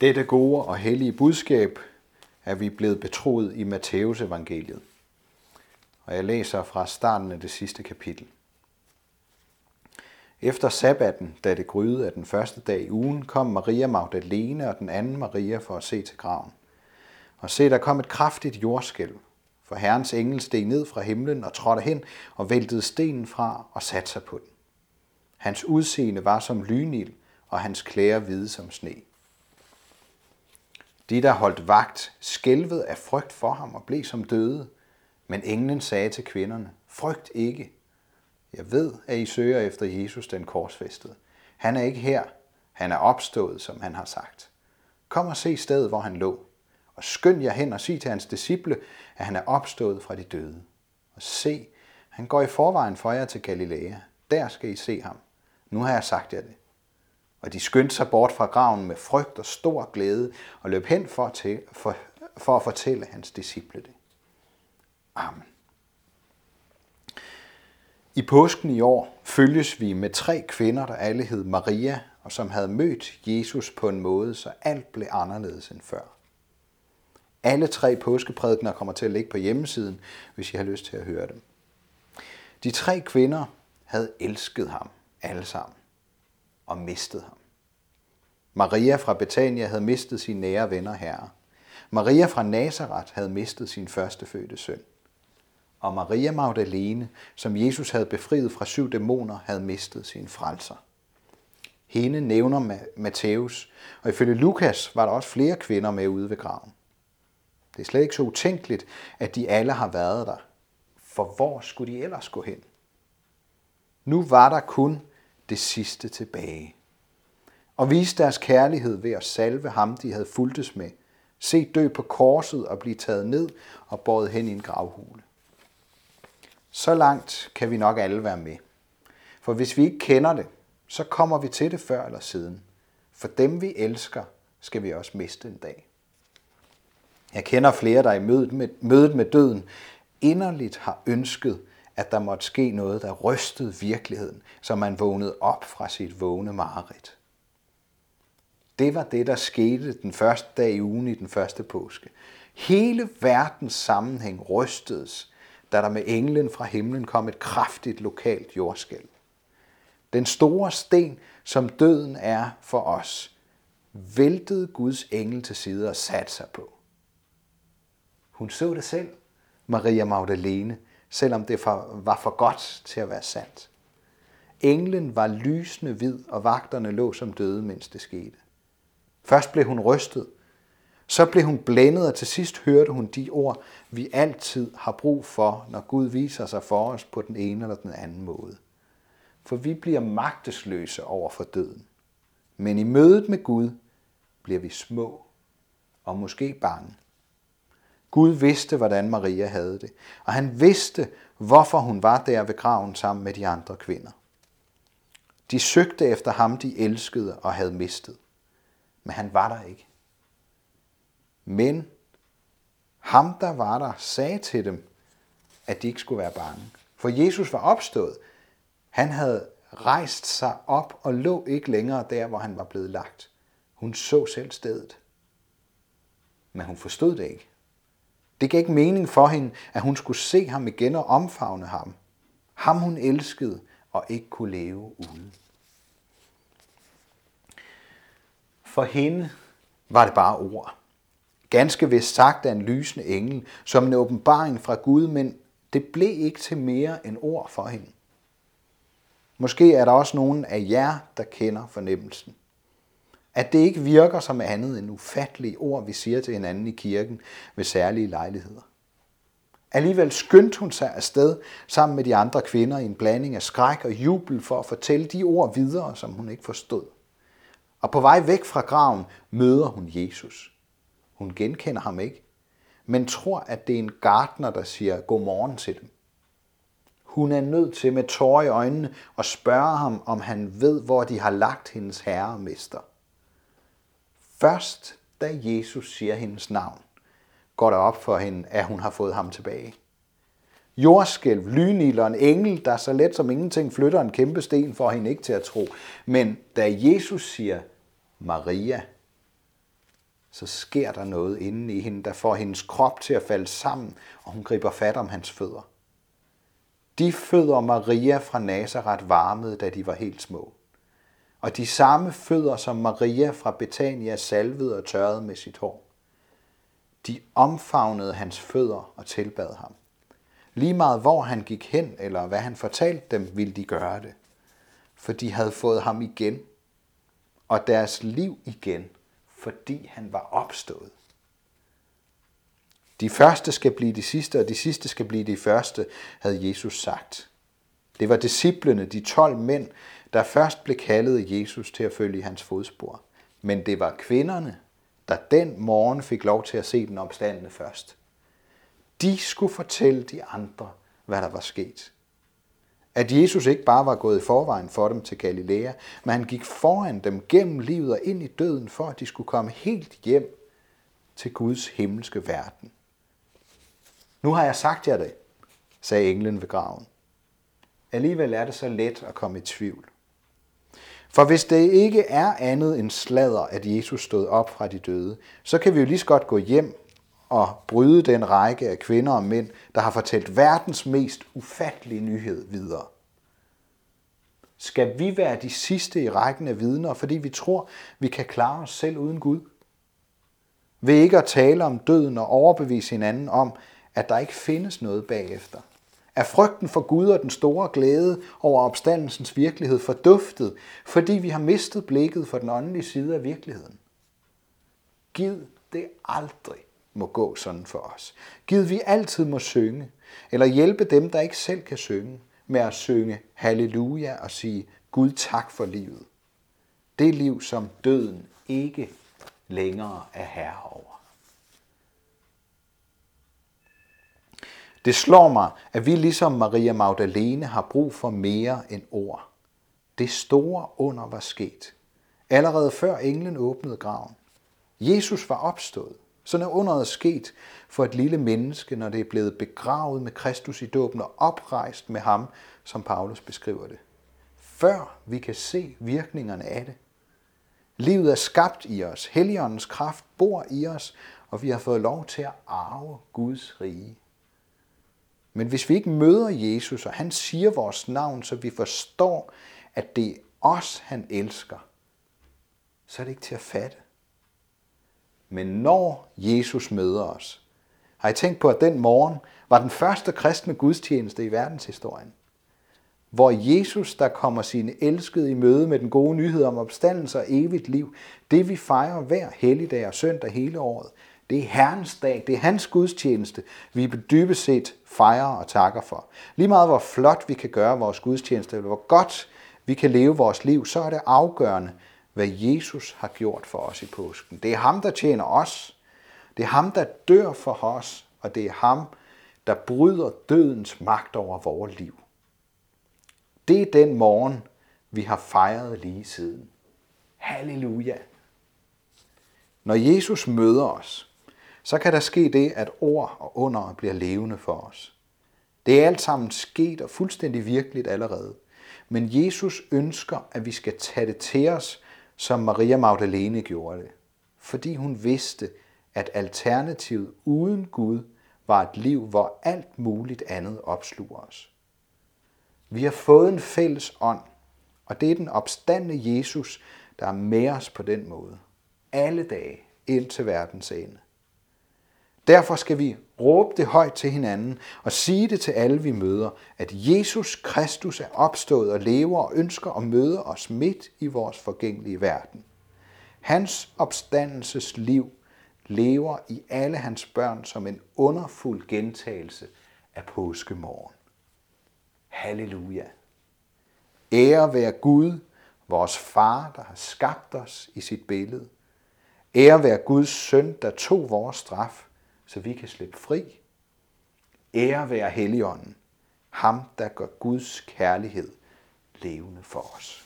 Dette gode og hellige budskab er vi blevet betroet i Matteus evangeliet. Og jeg læser fra starten af det sidste kapitel. Efter sabbatten, da det gryede af den første dag i ugen, kom Maria Magdalene og den anden Maria for at se til graven. Og se, der kom et kraftigt jordskælv, for Herrens engel steg ned fra himlen og trådte hen og væltede stenen fra og satte sig på den. Hans udseende var som lynild, og hans klæder hvide som sne. De, der holdt vagt, skælvede af frygt for ham og blev som døde. Men englen sagde til kvinderne, frygt ikke. Jeg ved, at I søger efter Jesus den korsfæstede. Han er ikke her. Han er opstået, som han har sagt. Kom og se stedet, hvor han lå. Og skynd jer hen og sig til hans disciple, at han er opstået fra de døde. Og se, han går i forvejen for jer til Galilea. Der skal I se ham. Nu har jeg sagt jer det. Og de skyndte sig bort fra graven med frygt og stor glæde og løb hen for til, for, for at fortælle hans disciple det. Amen. I påsken i år følges vi med tre kvinder, der alle hed Maria, og som havde mødt Jesus på en måde, så alt blev anderledes end før. Alle tre påskeprædikner kommer til at ligge på hjemmesiden, hvis I har lyst til at høre dem. De tre kvinder havde elsket ham alle sammen og mistet ham. Maria fra Betania havde mistet sine nære venner herre. Maria fra Nazareth havde mistet sin førstefødte søn. Og Maria Magdalene, som Jesus havde befriet fra syv dæmoner, havde mistet sin frelser. Hende nævner Matthæus, og ifølge Lukas var der også flere kvinder med ude ved graven. Det er slet ikke så utænkeligt, at de alle har været der. For hvor skulle de ellers gå hen? Nu var der kun det sidste tilbage. Og viste deres kærlighed ved at salve ham, de havde fuldtes med. Se dø på korset og blive taget ned og båret hen i en gravhule. Så langt kan vi nok alle være med. For hvis vi ikke kender det, så kommer vi til det før eller siden. For dem vi elsker, skal vi også miste en dag. Jeg kender flere, der i mødet med, mødet med døden inderligt har ønsket, at der måtte ske noget, der rystede virkeligheden, så man vågnede op fra sit vågne mareridt. Det var det, der skete den første dag i ugen i den første påske. Hele verdens sammenhæng rystedes, da der med englen fra himlen kom et kraftigt lokalt jordskælv. Den store sten, som døden er for os, væltede Guds engel til side og satte sig på. Hun så det selv, Maria Magdalene, selvom det var for godt til at være sandt. Englen var lysende hvid, og vagterne lå som døde, mens det skete. Først blev hun rystet, så blev hun blændet, og til sidst hørte hun de ord, vi altid har brug for, når Gud viser sig for os på den ene eller den anden måde. For vi bliver magtesløse over for døden. Men i mødet med Gud bliver vi små og måske bange. Gud vidste, hvordan Maria havde det, og han vidste, hvorfor hun var der ved graven sammen med de andre kvinder. De søgte efter ham, de elskede og havde mistet, men han var der ikke. Men ham, der var der, sagde til dem, at de ikke skulle være bange. For Jesus var opstået. Han havde rejst sig op og lå ikke længere der, hvor han var blevet lagt. Hun så selv stedet. Men hun forstod det ikke. Det gav ikke mening for hende, at hun skulle se ham igen og omfavne ham. Ham hun elskede og ikke kunne leve uden. For hende var det bare ord. Ganske vist sagt af en lysende engel, som en åbenbaring fra Gud, men det blev ikke til mere end ord for hende. Måske er der også nogen af jer, der kender fornemmelsen at det ikke virker som andet end ufattelige ord, vi siger til hinanden i kirken ved særlige lejligheder. Alligevel skyndte hun sig afsted sammen med de andre kvinder i en blanding af skræk og jubel for at fortælle de ord videre, som hun ikke forstod. Og på vej væk fra graven møder hun Jesus. Hun genkender ham ikke, men tror, at det er en gartner, der siger godmorgen til dem. Hun er nødt til med tårer i øjnene at spørge ham, om han ved, hvor de har lagt hendes herre og mester. Først da Jesus siger hendes navn, går det op for hende, at hun har fået ham tilbage. Jordskælv, lynild og en engel, der så let som ingenting flytter en kæmpe sten for hende ikke til at tro. Men da Jesus siger Maria, så sker der noget inde i hende, der får hendes krop til at falde sammen, og hun griber fat om hans fødder. De fødder Maria fra Nazareth varmede, da de var helt små. Og de samme fødder, som Maria fra Betania salvede og tørrede med sit hår. De omfavnede hans fødder og tilbad ham. Lige meget hvor han gik hen, eller hvad han fortalte dem, ville de gøre det. For de havde fået ham igen, og deres liv igen, fordi han var opstået. De første skal blive de sidste, og de sidste skal blive de første, havde Jesus sagt. Det var disciplene, de 12 mænd, der først blev kaldet Jesus til at følge hans fodspor. Men det var kvinderne, der den morgen fik lov til at se den opstandende først. De skulle fortælle de andre, hvad der var sket. At Jesus ikke bare var gået i forvejen for dem til Galilea, men han gik foran dem gennem livet og ind i døden, for at de skulle komme helt hjem til Guds himmelske verden. Nu har jeg sagt jer det, sagde englen ved graven. Alligevel er det så let at komme i tvivl. For hvis det ikke er andet end sladder, at Jesus stod op fra de døde, så kan vi jo lige så godt gå hjem og bryde den række af kvinder og mænd, der har fortalt verdens mest ufattelige nyhed videre. Skal vi være de sidste i rækken af vidner, fordi vi tror, vi kan klare os selv uden Gud? Ved ikke at tale om døden og overbevise hinanden om, at der ikke findes noget bagefter. Er frygten for Gud og den store glæde over opstandelsens virkelighed forduftet, fordi vi har mistet blikket for den åndelige side af virkeligheden? Gid det aldrig må gå sådan for os. Gid vi altid må synge, eller hjælpe dem, der ikke selv kan synge, med at synge halleluja og sige Gud tak for livet. Det liv, som døden ikke længere er herre over. Det slår mig, at vi ligesom Maria Magdalene har brug for mere end ord. Det store under var sket. Allerede før englen åbnede graven. Jesus var opstået. Sådan er underet sket for et lille menneske, når det er blevet begravet med Kristus i dåben og oprejst med ham, som Paulus beskriver det. Før vi kan se virkningerne af det. Livet er skabt i os. Helligåndens kraft bor i os, og vi har fået lov til at arve Guds rige. Men hvis vi ikke møder Jesus, og han siger vores navn, så vi forstår, at det er os, han elsker, så er det ikke til at fatte. Men når Jesus møder os, har I tænkt på, at den morgen var den første kristne gudstjeneste i verdenshistorien, hvor Jesus, der kommer sine elskede i møde med den gode nyhed om opstandelse og evigt liv, det vi fejrer hver helligdag og søndag hele året, det er Herrens dag, det er hans gudstjeneste, vi dybest set fejrer og takker for. Lige meget hvor flot vi kan gøre vores gudstjeneste, eller hvor godt vi kan leve vores liv, så er det afgørende, hvad Jesus har gjort for os i påsken. Det er ham, der tjener os. Det er ham, der dør for os, og det er ham, der bryder dødens magt over vores liv. Det er den morgen, vi har fejret lige siden. Halleluja! Når Jesus møder os, så kan der ske det, at ord og under bliver levende for os. Det er alt sammen sket og fuldstændig virkeligt allerede. Men Jesus ønsker, at vi skal tage det til os, som Maria Magdalene gjorde det. Fordi hun vidste, at alternativet uden Gud var et liv, hvor alt muligt andet opsluger os. Vi har fået en fælles ånd, og det er den opstandende Jesus, der er med os på den måde. Alle dage ind til verdens ende. Derfor skal vi råbe det højt til hinanden og sige det til alle, vi møder, at Jesus Kristus er opstået og lever og ønsker at møde os midt i vores forgængelige verden. Hans opstandelses liv lever i alle hans børn som en underfuld gentagelse af påskemorgen. Halleluja. Ære være Gud, vores far, der har skabt os i sit billede. Ære være Guds søn, der tog vores straf, så vi kan slippe fri. Ære være Helligånden, ham der gør Guds kærlighed levende for os.